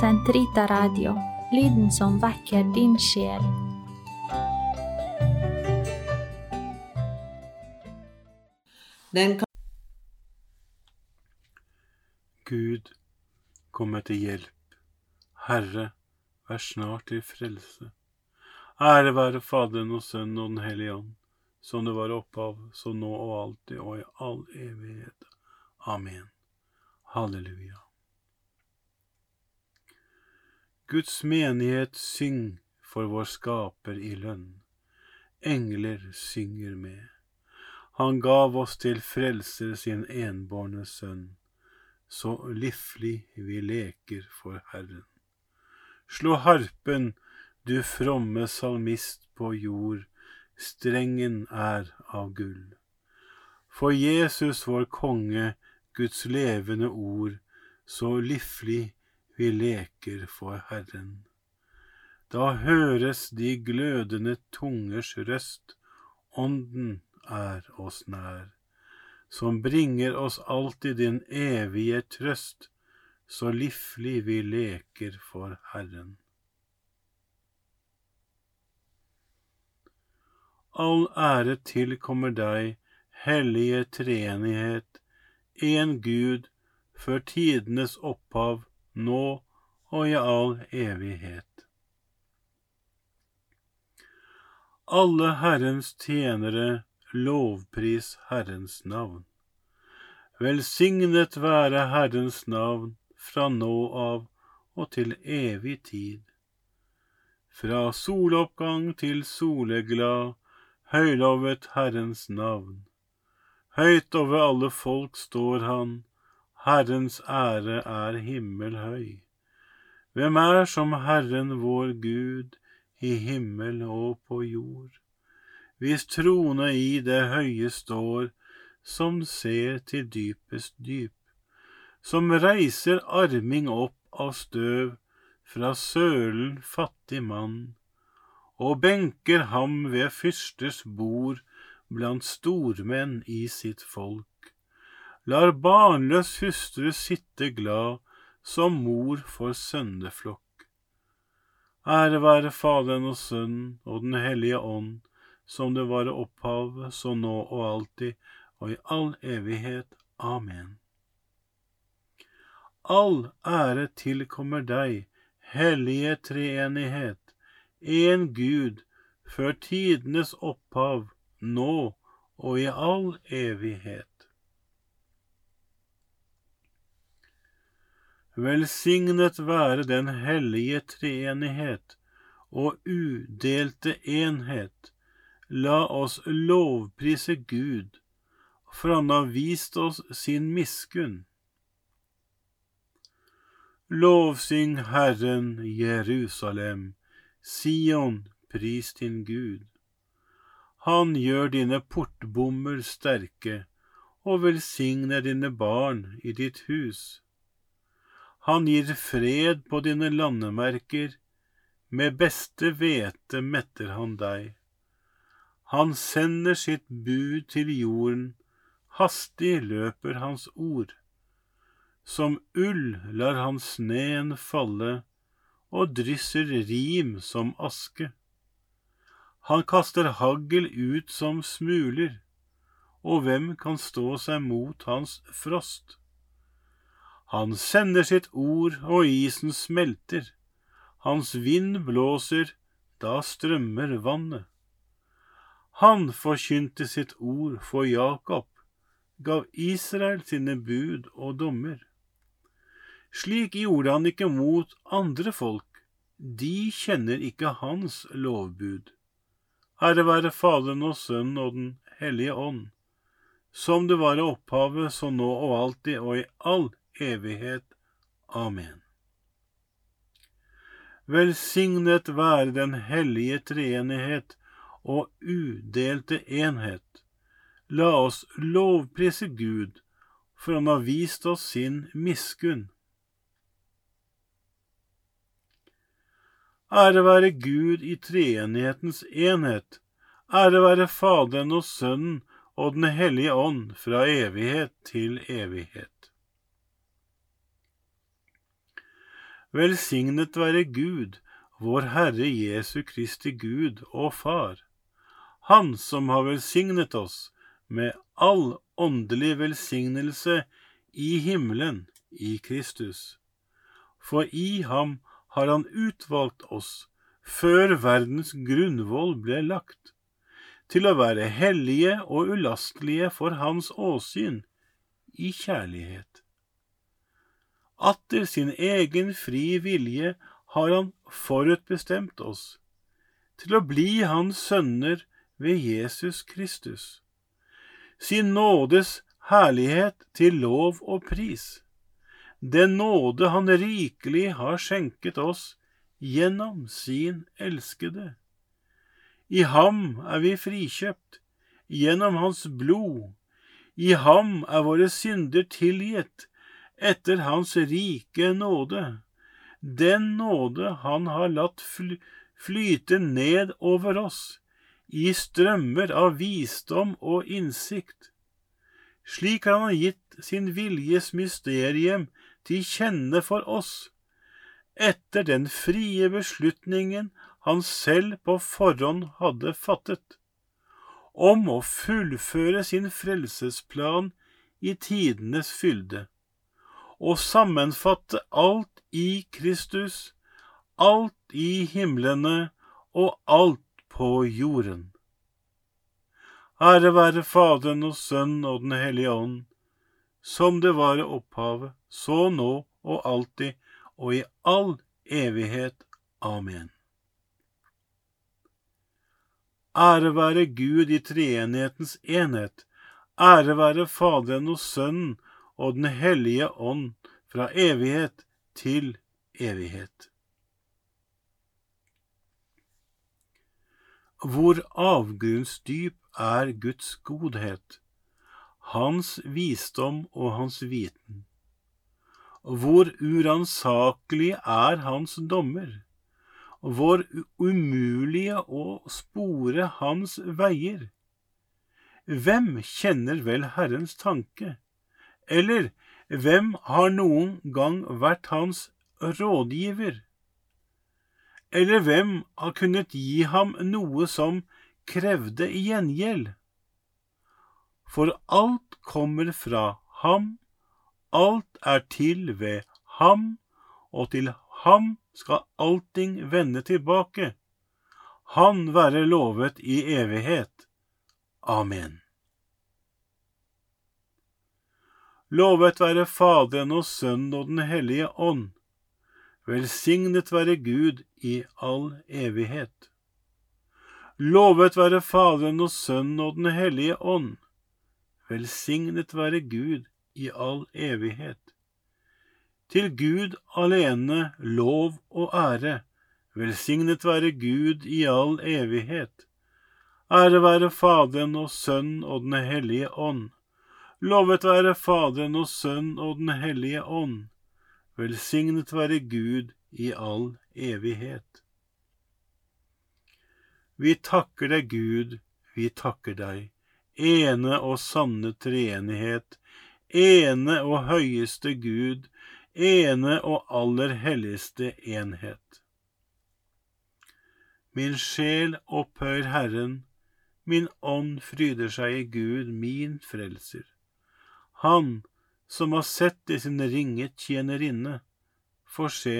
Sentrita Radio, lyden som vekker din sjel. Den kan Gud, kom meg til hjelp. Herre, vær snart til frelse. Ære være Faderen og Sønnen og Den hellige ånd, som det var opphav, så nå og alltid og i all evighet. Amen. Halleluja. Guds menighet, syng for vår skaper i lønn. Engler synger med. Han gav oss til frelser sin enbårne sønn så liflig vi leker for Herren. Slå harpen, du fromme salmist på jord, strengen er av gull. For Jesus vår konge, Guds levende ord, så liflig vi leker for Herren. Da høres de glødende tungers røst, Ånden er oss nær som bringer oss alltid din evige trøst, så liflig vi leker for Herren. All ære tilkommer deg, hellige treenighet, en Gud, før tidenes opphav, nå og i all evighet. Alle Herrens tjenere lovpris Herrens navn. Velsignet være Herrens navn fra nå av og til evig tid. Fra soloppgang til soleglad, høylovet Herrens navn. Høyt over alle folk står han, Herrens ære er himmelhøy. Hvem er som Herren vår Gud i himmel og på jord? hvis trone i det høye står, som ser til dypest dyp, som reiser arming opp av støv fra sølen fattig mann, og benker ham ved fyrsters bord blant stormenn i sitt folk, lar barnløs hustru sitte glad som mor for sønneflokk. Ære være Faderen og Sønnen og Den hellige ånd, som det var opphav, så nå og alltid, og i all evighet. Amen. All ære tilkommer deg, hellige treenighet, en Gud, før tidenes opphav, nå og i all evighet. Velsignet være den hellige treenighet og udelte enhet, La oss lovprise Gud, for han har vist oss sin miskunn. Lovsyng Herren, Jerusalem, Sion, pris din Gud. Han gjør dine portbommer sterke og velsigner dine barn i ditt hus. Han gir fred på dine landemerker, med beste hvete metter han deg. Han sender sitt bud til jorden, hastig løper hans ord. Som ull lar han sneen falle og drysser rim som aske. Han kaster hagl ut som smuler, og hvem kan stå seg mot hans frost? Han sender sitt ord, og isen smelter. Hans vind blåser, da strømmer vannet. Han forkynte sitt ord for Jakob, gav Israel sine bud og dommer. Slik gjorde han ikke mot andre folk, de kjenner ikke hans lovbud. Ære være Faderen og Sønnen og Den hellige ånd, som det var i opphavet, så nå og alltid og i all evighet. Amen. Velsignet være den hellige treenighet, og udelte enhet. La oss lovprise Gud, for han har vist oss sin miskunn. Ære være Gud i treenighetens enhet, ære være Faderen og Sønnen og Den hellige ånd fra evighet til evighet. Velsignet være Gud, vår Herre Jesu Kristi Gud og Far, Han som har velsignet oss med all åndelig velsignelse i himmelen i Kristus. For i ham har han utvalgt oss før verdens grunnvoll ble lagt, til å være hellige og ulastelige for hans åsyn i kjærlighet. Atter sin egen fri vilje har han forutbestemt oss til å bli hans sønner ved Jesus Kristus. Sin nådes herlighet til lov og pris. Den nåde han rikelig har skjenket oss gjennom sin elskede. I ham er vi frikjøpt, gjennom hans blod. I ham er våre synder tilgitt, etter hans rike nåde. Den nåde han har latt fly flyte ned over oss, i strømmer av visdom og innsikt. Slik har han gitt sin viljes mysterium til kjenne for oss etter den frie beslutningen han selv på forhånd hadde fattet, om å fullføre sin frelsesplan i tidenes fylde, og sammenfatte alt i Kristus, alt i himlene og alt på jorden. Ære være Faderen og Sønnen og Den hellige ånd, som det var i opphavet, så nå og alltid, og i all evighet. Amen. Ære være Gud i treenighetens enhet. Ære være Faderen og Sønnen og Den hellige ånd fra evighet til evighet. Hvor avgrunnsdyp er Guds godhet, hans visdom og hans viten. Hvor uransakelig er hans dommer, hvor umulige å spore hans veier. Hvem kjenner vel Herrens tanke, eller hvem har noen gang vært hans rådgiver? Eller hvem har kunnet gi ham noe som krevde gjengjeld? For alt kommer fra ham Alt er til ved ham, og til ham skal allting vende tilbake. Han være lovet i evighet. Amen. Lovet være Faderen og Sønnen og Den hellige ånd. Velsignet være Gud i all evighet. Lovet være Faderen og Sønnen og Den hellige ånd. Velsignet være Gud i all evighet. Til Gud alene lov og ære, velsignet være Gud i all evighet. Ære være Faderen og Sønnen og Den hellige ånd. Lovet være Faderen og Sønnen og Den hellige ånd. Velsignet være Gud i all evighet. Vi takker deg, Gud, vi takker deg, ene og sanne treenighet, ene og høyeste Gud, ene og aller helligste enhet. Min sjel opphøyer Herren, min ånd fryder seg i Gud, min frelser. Han som har sett i sin ringe tjenerinne, får se,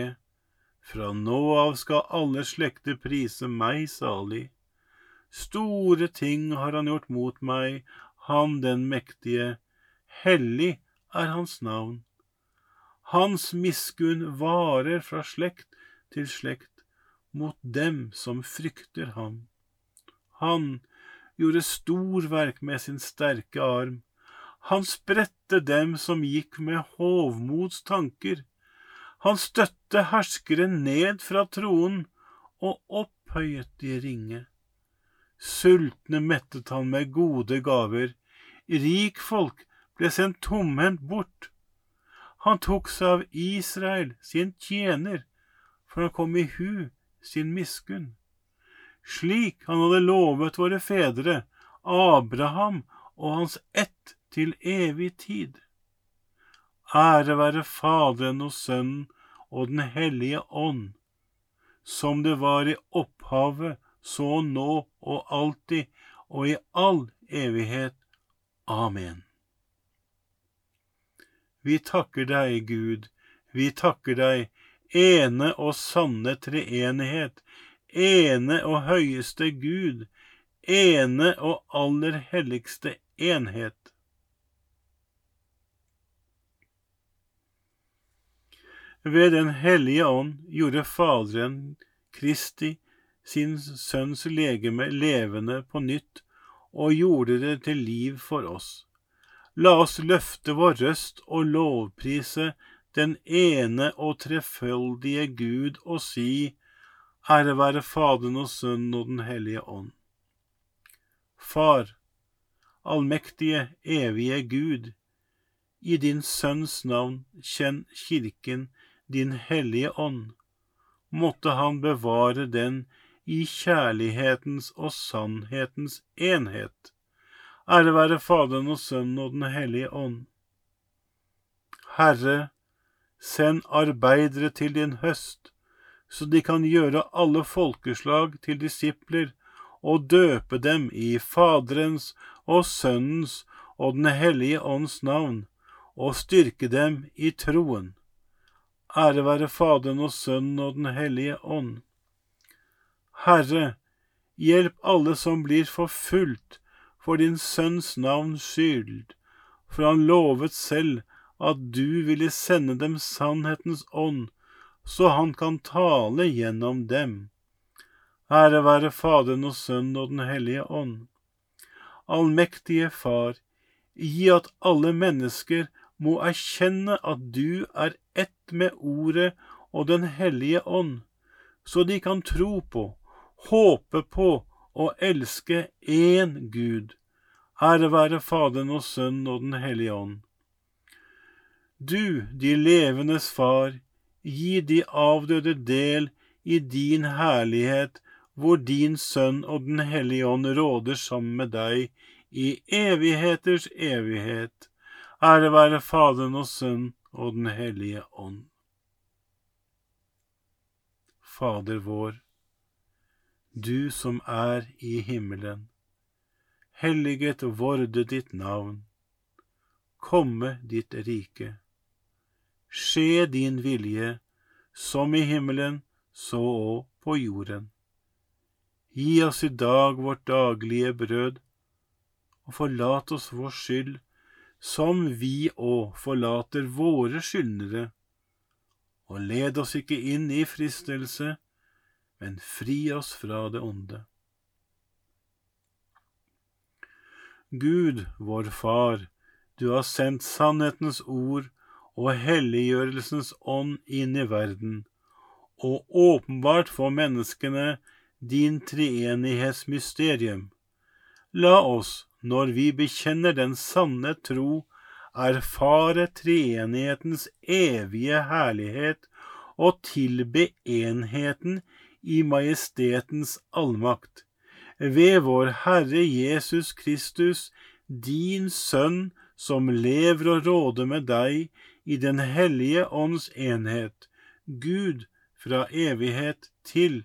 fra nå av skal alle slekter prise meg salig. Store ting har han gjort mot meg, han den mektige, Hellig er hans navn. Hans miskunn varer fra slekt til slekt mot dem som frykter ham. Han gjorde storverk med sin sterke arm. Han spredte dem som gikk med hovmods tanker. Han støtte herskere ned fra troen og opphøyet de ringe. Sultne mettet han med gode gaver. Rik folk ble sendt tomhendt bort. Han tok seg av Israel, sin tjener, for han kom i hu sin miskunn. Slik han hadde lovet våre fedre, Abraham og hans ett til evig tid. Ære være Faderen og Sønnen og Den hellige ånd, som det var i opphavet, så nå og alltid og i all evighet. Amen. Vi takker deg, Gud, vi takker deg, ene og sanne treenighet, ene og høyeste Gud, ene og aller helligste enhet. Ved Den hellige ånd gjorde Faderen Kristi sin sønns legeme levende på nytt og gjorde det til liv for oss. La oss løfte vår røst og lovprise den ene og treføldige Gud og si, Ære være Faderen og Sønnen og Den hellige ånd. Far, allmektige, evige Gud, i din Sønns navn kjenn Kirken din hellige ånd, måtte han bevare den i kjærlighetens og sannhetens enhet. Ære være Faderen og Sønnen og Den hellige ånd. Herre, send arbeidere til din høst, så de kan gjøre alle folkeslag til disipler og døpe dem i Faderens og Sønnens og Den hellige ånds navn, og styrke dem i troen. Ære være Faderen og Sønnen og Den hellige ånd. Herre, hjelp alle som blir forfulgt for din Sønns navns skyld, for han lovet selv at du ville sende dem sannhetens ånd, så han kan tale gjennom dem. Ære være Faderen og Sønnen og Den hellige ånd. Allmektige Far, gi at alle mennesker må erkjenne at du er ett med Ordet og Den hellige ånd, så de kan tro på, håpe på og elske én Gud. Ære være Faderen og Sønnen og Den hellige ånd. Du, de levendes far, gi de avdøde del i din herlighet, hvor din Sønn og Den hellige ånd råder sammen med deg i evigheters evighet. Ære være Faderen og Sønnen og Den hellige ånd. Fader vår, du som er i himmelen. Helliget vorde ditt navn. Komme ditt rike. Skje din vilje, som i himmelen, så òg på jorden. Gi oss i dag vårt daglige brød, og forlat oss vår skyld, som vi òg forlater våre skyldnere. Og led oss ikke inn i fristelse, men fri oss fra det onde. Gud, vår Far, du har sendt sannhetens ord og helliggjørelsens ånd inn i verden, og åpenbart for menneskene din treenighetsmysterium. La oss, når vi bekjenner den sanne tro, erfare treenighetens evige herlighet og tilbe enheten i majestetens allmakt. Ved vår Herre Jesus Kristus, din Sønn, som lever og råder med deg i Den hellige ånds enhet, Gud fra evighet til